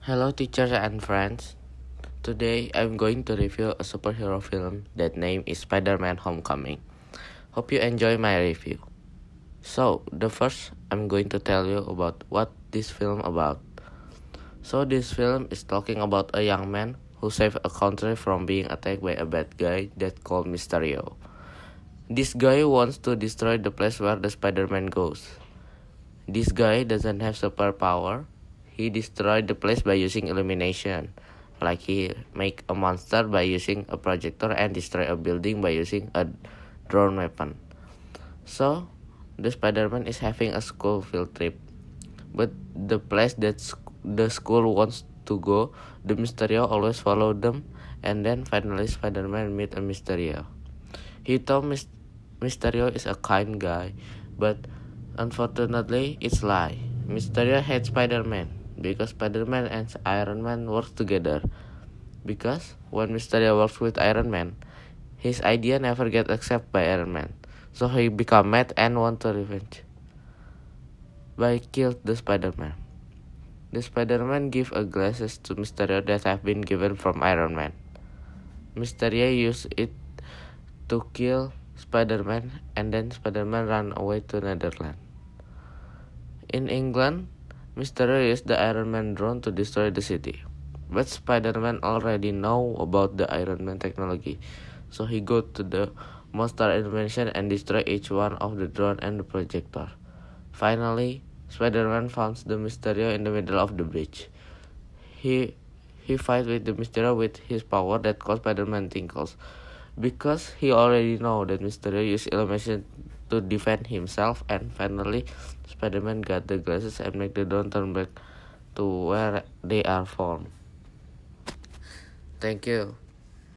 Hello, teachers and friends. Today I'm going to review a superhero film that name is Spider-Man Homecoming. Hope you enjoy my review. So, the first I'm going to tell you about what this film about. So, this film is talking about a young man who saved a country from being attacked by a bad guy that called Mysterio. This guy wants to destroy the place where the Spider-Man goes. This guy doesn't have superpower. He destroyed the place by using illumination. Like he make a monster by using a projector and destroy a building by using a drone weapon. So, the Spider-Man is having a school field trip. But the place that the school wants to go, the Mysterio always follow them and then finally Spider-Man meet a Mysterio. He told Mysterio is a kind guy, but unfortunately it's lie. Mysterio hates Spider-Man because Spider-Man and Iron Man work together. Because when Mysterio works with Iron Man, his idea never get accepted by Iron Man. So he become mad and want to revenge by kill the Spider-Man. The Spider-Man give a glasses to Mysterio that have been given from Iron Man. Mysterio use it to kill Spider-Man and then Spider-Man ran away to Netherlands. In England, Mysterio used the Iron Man drone to destroy the city. But Spider-Man already know about the Iron Man technology, so he go to the monster invention and destroy each one of the drone and the projector. Finally, Spider-Man finds the Mysterio in the middle of the bridge. He he fights with the Mysterio with his power that causes Spider-Man tingles because he already know that Mysterio use illumination to defend himself and finally Spider-Man got the glasses and make the drone turn back to where they are from. Thank you.